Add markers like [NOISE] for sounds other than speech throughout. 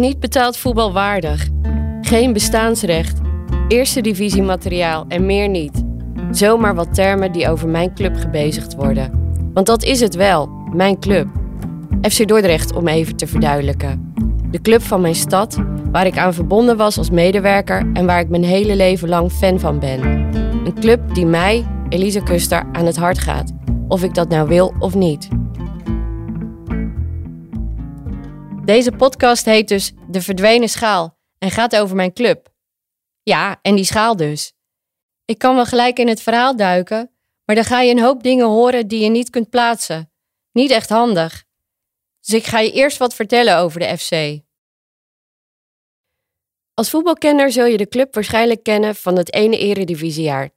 Niet betaald voetbal waardig. Geen bestaansrecht. Eerste divisie materiaal en meer niet. Zomaar wat termen die over mijn club gebezigd worden. Want dat is het wel, mijn club. FC Dordrecht om even te verduidelijken. De club van mijn stad, waar ik aan verbonden was als medewerker en waar ik mijn hele leven lang fan van ben. Een club die mij, Elise Kuster, aan het hart gaat. Of ik dat nou wil of niet. Deze podcast heet dus De Verdwenen Schaal en gaat over mijn club. Ja, en die schaal dus. Ik kan wel gelijk in het verhaal duiken, maar dan ga je een hoop dingen horen die je niet kunt plaatsen. Niet echt handig. Dus ik ga je eerst wat vertellen over de FC. Als voetbalkenner zul je de club waarschijnlijk kennen van het ene eredivisiejaar, 2014-2015.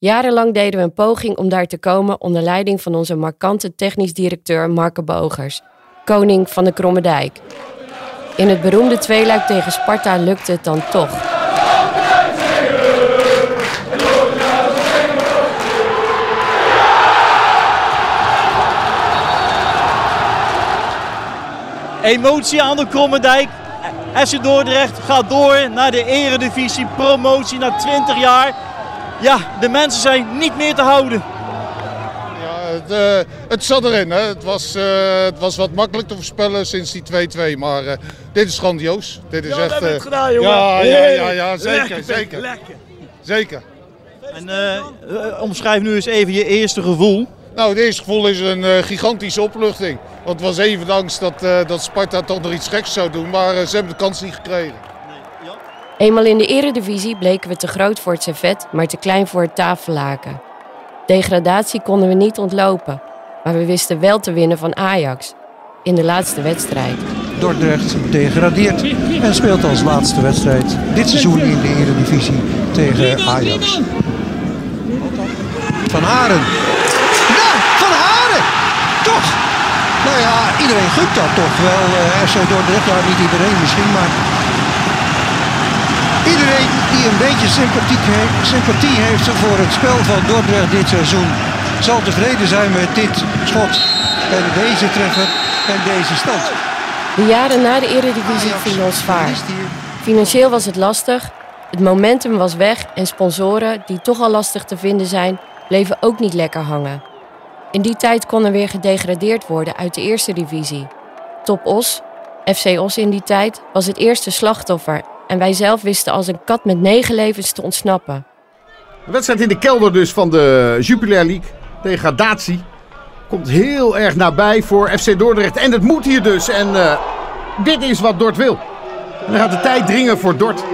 Jarenlang deden we een poging om daar te komen onder leiding van onze markante technisch directeur Marke Bogers, koning van de Kromme Dijk. In het beroemde tweeluik tegen Sparta lukte het dan toch. Emotie aan de Krommendijk. FC Dordrecht gaat door naar de eredivisie. Promotie na 20 jaar. Ja, de mensen zijn niet meer te houden. Ja, het, uh, het zat erin. Hè. Het, was, uh, het was wat makkelijk te voorspellen sinds die 2-2. Maar uh, dit is grandioos. Dit is ja, echt. dat heb gedaan, jongen. Ja, ja, ja, ja zeker. Lekker, zeker. Lekker. zeker. En omschrijf nu eens even je eerste gevoel. Nou, het eerste gevoel is een gigantische opluchting. Want het was even angst dat, dat Sparta toch nog iets geks zou doen. Maar ze hebben de kans niet gekregen. Eenmaal in de eredivisie bleken we te groot voor het servet, maar te klein voor het tafellaken. Degradatie konden we niet ontlopen, maar we wisten wel te winnen van Ajax in de laatste wedstrijd. Dordrecht degradeert en speelt als laatste wedstrijd dit seizoen in de eredivisie tegen Ajax. Van Haren. Ja, Van Haren! Toch! Nou ja, iedereen gunt dat toch wel. Uh, FC Dordrecht, ja niet iedereen misschien, maar Iedereen die een beetje sympathie heeft voor het spel van Dordrecht dit seizoen... zal tevreden zijn met dit schot en deze treffer en deze stand. De jaren na de Eredivisie vielen ons zwaar. Financieel was het lastig, het momentum was weg en sponsoren, die toch al lastig te vinden zijn, bleven ook niet lekker hangen. In die tijd kon er weer gedegradeerd worden uit de eerste divisie. Top Os, FC Os in die tijd, was het eerste slachtoffer en wij zelf wisten als een kat met negen levens te ontsnappen. De wedstrijd in de kelder dus van de Jupiler League. Degradatie. Komt heel erg nabij voor FC Dordrecht. En het moet hier dus. En uh, dit is wat Dort wil. En dan gaat de tijd dringen voor Dort.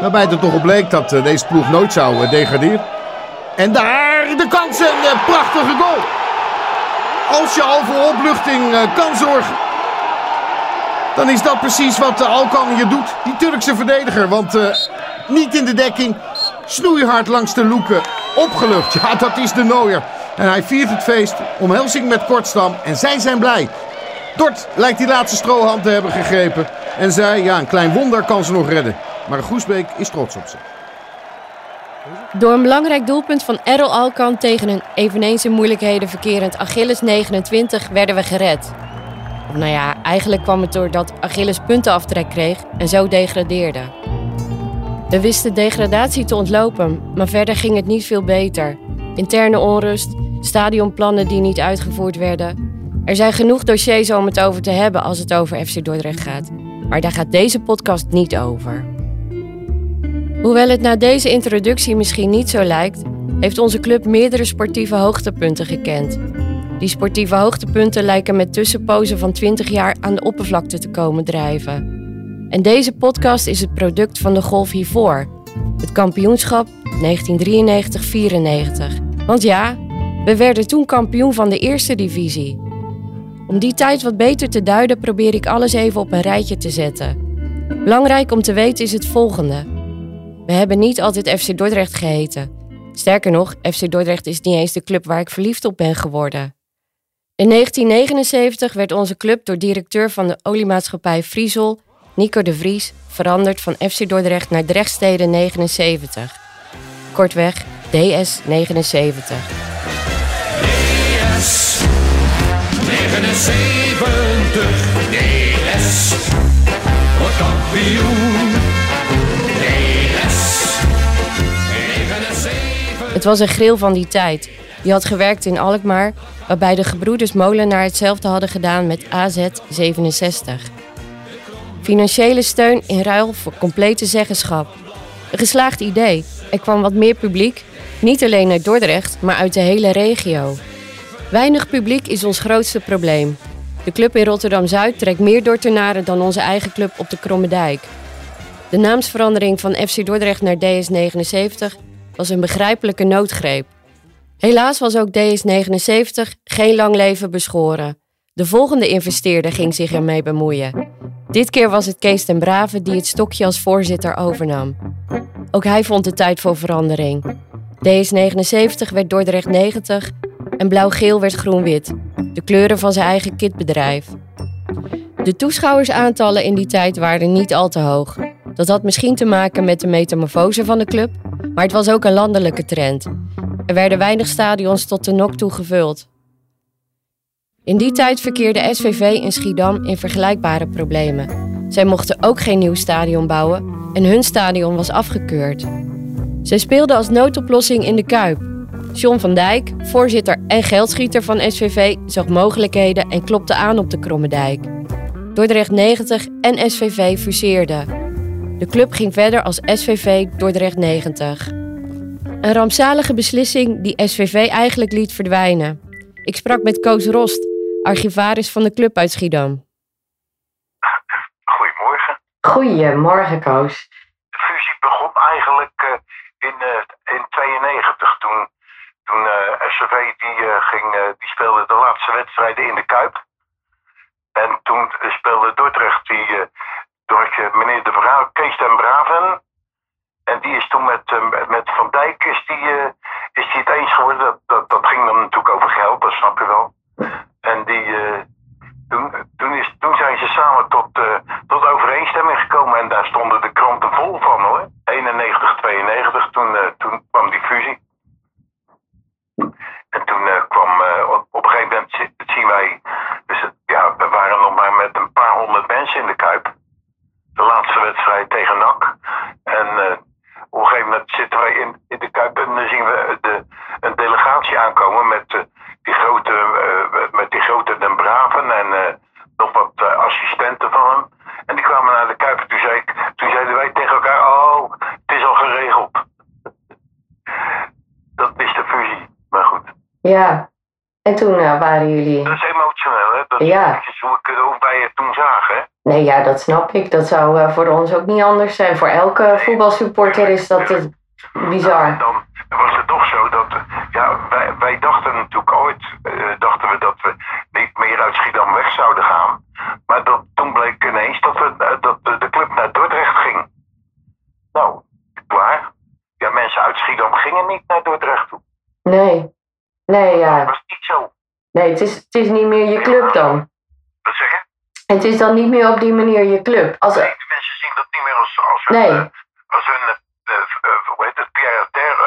Waarbij het er toch op bleek dat uh, deze ploeg nooit zou uh, degraderen. En daar de kans en de prachtige goal. Als je al voor opluchting kan zorgen dan is dat precies wat uh, Alkan hier doet. Die Turkse verdediger. Want uh, niet in de dekking. Snoeihard langs de loeken. Opgelucht. [LAUGHS] Ja, dat is de Nooier. En hij viert het feest. Omhelzing met Kortstam. En zij zijn blij. Dort lijkt die laatste strohand te hebben gegrepen. En zij, ja, een klein wonder kan ze nog redden. Maar Groesbeek is trots op ze. Door een belangrijk doelpunt van Errol Alkan tegen een eveneens in moeilijkheden verkerend Achilles 29 werden we gered. Nou ja, eigenlijk kwam het doordat Achilles puntenaftrek kreeg en zo degradeerde. We wisten degradatie te ontlopen, maar verder ging het niet veel beter. Interne onrust, stadionplannen die niet uitgevoerd werden. Er zijn genoeg dossiers om het over te hebben als het over FC Dordrecht gaat. Maar daar gaat deze podcast niet over. Hoewel het na deze introductie misschien niet zo lijkt, heeft onze club meerdere sportieve hoogtepunten gekend. Die sportieve hoogtepunten lijken met tussenpozen van 20 jaar aan de oppervlakte te komen drijven. En deze podcast is het product van de golf hiervoor, het kampioenschap 1993-94. Want ja, we werden toen kampioen van de eerste divisie. Om die tijd wat beter te duiden probeer ik alles even op een rijtje te zetten. Belangrijk om te weten is het volgende. We hebben niet altijd FC Dordrecht geheten. Sterker nog, FC Dordrecht is niet eens de club waar ik verliefd op ben geworden. In 1979 werd onze club door directeur van de oliemaatschappij Friesel, Nico de Vries, veranderd van FC Dordrecht naar Drechtsteden 79. Kortweg DS 79. DS 79. 79, DS wordt kampioen. DS 79. Het was een grill van die tijd. Die had gewerkt in Alkmaar, waarbij de gebroeders Molenaar hetzelfde hadden gedaan met AZ 67. Financiële steun in ruil voor complete zeggenschap. Een geslaagd idee. Er kwam wat meer publiek, niet alleen uit Dordrecht, maar uit de hele regio. Weinig publiek is ons grootste probleem. De club in Rotterdam-Zuid trekt meer Dordtenaren dan onze eigen club op de Kromme Dijk. De naamsverandering van FC Dordrecht naar DS79 was een begrijpelijke noodgreep. Helaas was ook DS79 geen lang leven beschoren. De volgende investeerder ging zich ermee bemoeien. Dit keer was het Kees ten Brave die het stokje als voorzitter overnam. Ook hij vond het tijd voor verandering. DS79 werd Dordrecht 90 en blauw-geel werd groen-wit. De kleuren van zijn eigen kitbedrijf. De toeschouwersaantallen in die tijd waren niet al te hoog. Dat had misschien te maken met de metamorfose van de club, maar het was ook een landelijke trend. Er werden weinig stadions tot de nok toe gevuld. In die tijd verkeerde SVV en Schiedam in vergelijkbare problemen. Zij mochten ook geen nieuw stadion bouwen en hun stadion was afgekeurd. Zij speelden als noodoplossing in de Kuip. John van Dijk, voorzitter en geldschieter van SVV, zag mogelijkheden en klopte aan op de Kromme Dijk. Dordrecht 90 en SVV fuseerden. De club ging verder als SVV Dordrecht 90. Een rampzalige beslissing die SVV eigenlijk liet verdwijnen. Ik sprak met Koos Rost, archivaris van de club uit Schiedam. Goedemorgen. Goedemorgen, Koos. De fusie begon eigenlijk uh, in, uh, in 92 toen, toen uh, SCV die, ging, die speelde de laatste wedstrijden in de Kuip. En toen speelde Dordrecht die, door meneer de Vrouw, Kees den Braven. En die is toen met, met Van Dijk is die, is die het eens geworden. Dat, dat, dat ging dan natuurlijk over geld, dat snap je wel. En die, uh, toen, toen, is, toen zijn ze samen tot, tot overeenstemming gekomen en daar stonden de kranten vol van hoor. 91, 92, toen, uh, toen kwam die fusie. En toen kwam op, op, een gegeven moment zien wij, dus het, ja, we waren nog maar met een paar honderd mensen in de Kuip. De laatste wedstrijd tegen NAC. En op een gegeven moment zitten wij in, in de Kuip en dan zien we de, een delegatie aankomen met die grote, uh, met die grote Den Braven en uh, nog wat uh, assistenten van hem. En die kwamen naar de Kuip. Toen, zei ik, toen zeiden wij tegen elkaar, oh, het is al geregeld. dat is de fusie, maar goed. Ja, en toen waren jullie... Dat is emotioneel, hè? Dat is ja. hoe, ik, hoe wij het toen zagen, hè? Nee, ja, dat snap ik. Dat zou voor ons ook niet anders zijn. Voor elke voetbalsupporter is dat bizar. En dan was het toch zo dat, ja, wij, wij dachten natuurlijk ooit, uh, dachten we dat we niet meer uit Schiedam weg zouden gaan. Maar dat, toen bleek ineens dat, we, uh, dat de, de club naar Dordrecht ging. Nou, klaar. Ja, mensen uit Schiedam gingen niet naar Dordrecht toe. Nee, nee, ja. Dat was niet zo. Nee, het is, het is niet meer je club dan. Wat zeg je? Het is dan niet meer op die manier je club. Als... Nee, de mensen zien dat niet meer als, als hun, nee. uh, als hun uh, hoe heet het,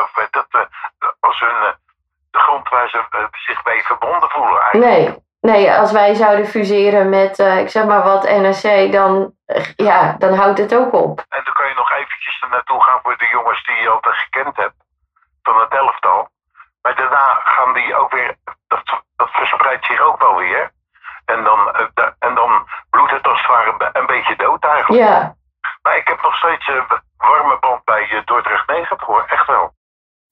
of weet dat, als hun de grond waar ze zich mee verbonden voelen eigenlijk. Nee, nee als wij zouden fuseren met, uh, ik zeg maar wat, NRC, dan, ja, dan houdt het ook op. En dan kan je nog eventjes er naartoe gaan voor de jongens die je altijd gekend hebt, van het elftal. Maar daarna gaan die ook weer, dat, dat verspreidt zich ook wel weer. En dan, uh, da, en dan het als het ware een beetje dood eigenlijk. Ja. Maar ik heb nog steeds een warme band bij Dordrecht 90 hoor, echt wel.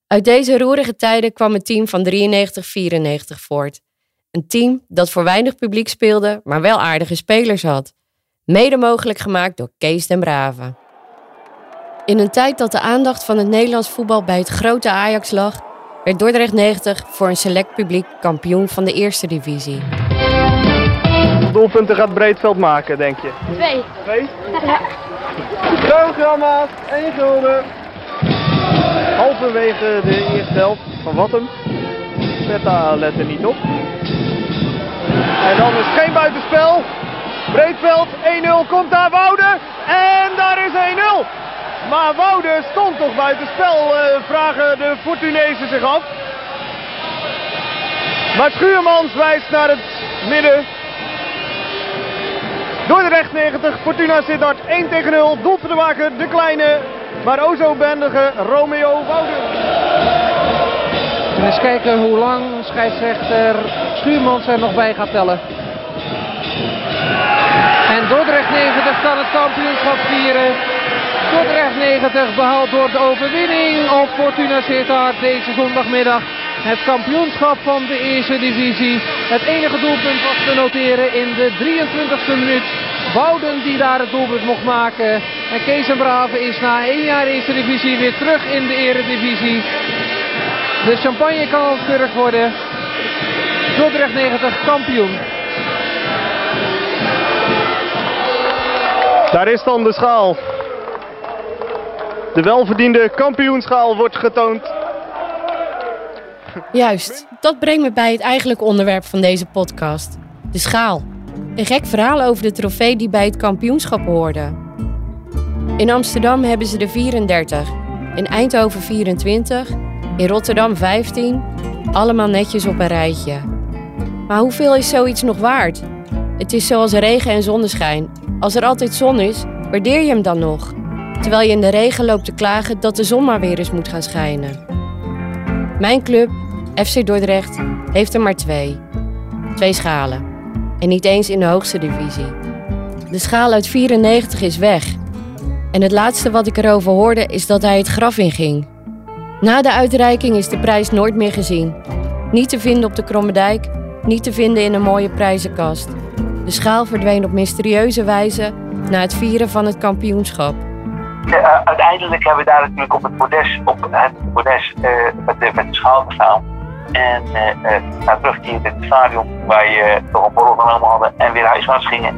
Uit deze roerige tijden kwam het team van 93-94 voort. Een team dat voor weinig publiek speelde, maar wel aardige spelers had. Mede mogelijk gemaakt door Kees den Brave. In een tijd dat de aandacht van het Nederlands voetbal bij het grote Ajax lag, werd Dordrecht 90 voor een select publiek kampioen van de eerste divisie. Doelpunten gaat Breedveld maken, denk je? Twee. Twee? Programma's, één gulden. Halverwege de eerste helft van Wattem. Zeta let er niet op. En dan is geen buitenspel. Breedveld, 1-0 komt daar Woude. En daar is 1-0. Maar Woude stond toch buitenspel, uh, vragen de Fortunezen zich af. Maar Schuurmans wijst naar het midden. Dordrecht 90, Fortuna Sittard 1 tegen 0. Doelpuntenmaker de kleine, maar o zo bendige Romeo Wouden. We gaan eens kijken hoe lang scheidsrechter Schuurmans er nog bij gaat tellen. En Dordrecht 90 kan het kampioenschap vieren. Dordrecht 90 behaalt door de overwinning op Fortuna Sittard deze zondagmiddag het kampioenschap van de eerste divisie. Het enige doelpunt was te noteren in de 23e minuut. Wouden die daar het doelpunt mocht maken. En Kees en Brave is na één jaar eerste divisie weer terug in de eredivisie. De champagne kan ontkeurig worden. Dordrecht 90 kampioen. Daar is dan de schaal. De welverdiende kampioenschaal wordt getoond. Juist, dat brengt me bij het eigenlijke onderwerp van deze podcast: de schaal. Een gek verhaal over de trofee die bij het kampioenschap hoorde. In Amsterdam hebben ze de 34, in Eindhoven 24, in Rotterdam 15, allemaal netjes op een rijtje. Maar hoeveel is zoiets nog waard? Het is zoals regen en zonneschijn. Als er altijd zon is, waardeer je hem dan nog? Terwijl je in de regen loopt te klagen dat de zon maar weer eens moet gaan schijnen. Mijn club, FC Dordrecht, heeft er maar twee. Twee schalen. En niet eens in de hoogste divisie. De schaal uit 94 is weg. En het laatste wat ik erover hoorde is dat hij het graf inging. Na de uitreiking is de prijs nooit meer gezien. Niet te vinden op de Krommedijk, niet te vinden in een mooie prijzenkast. De schaal verdween op mysterieuze wijze na het vieren van het kampioenschap. Uh, uiteindelijk hebben we daar natuurlijk op het bordes, op het met, de, met de schaal gestaan. En uh, terugkeer in het stadion, waar je toch een borrel genomen hadden en weer huiswaarts gingen,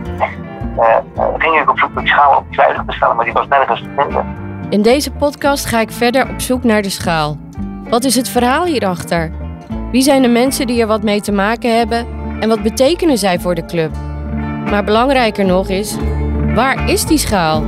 ging ik op zoek naar die schaal op die veilig te stellen, maar die was nergens te vinden. In deze podcast ga ik verder op zoek naar de schaal. Wat is het verhaal hierachter? Wie zijn de mensen die er wat mee te maken hebben en wat betekenen zij voor de club? Maar belangrijker nog is, waar is die schaal?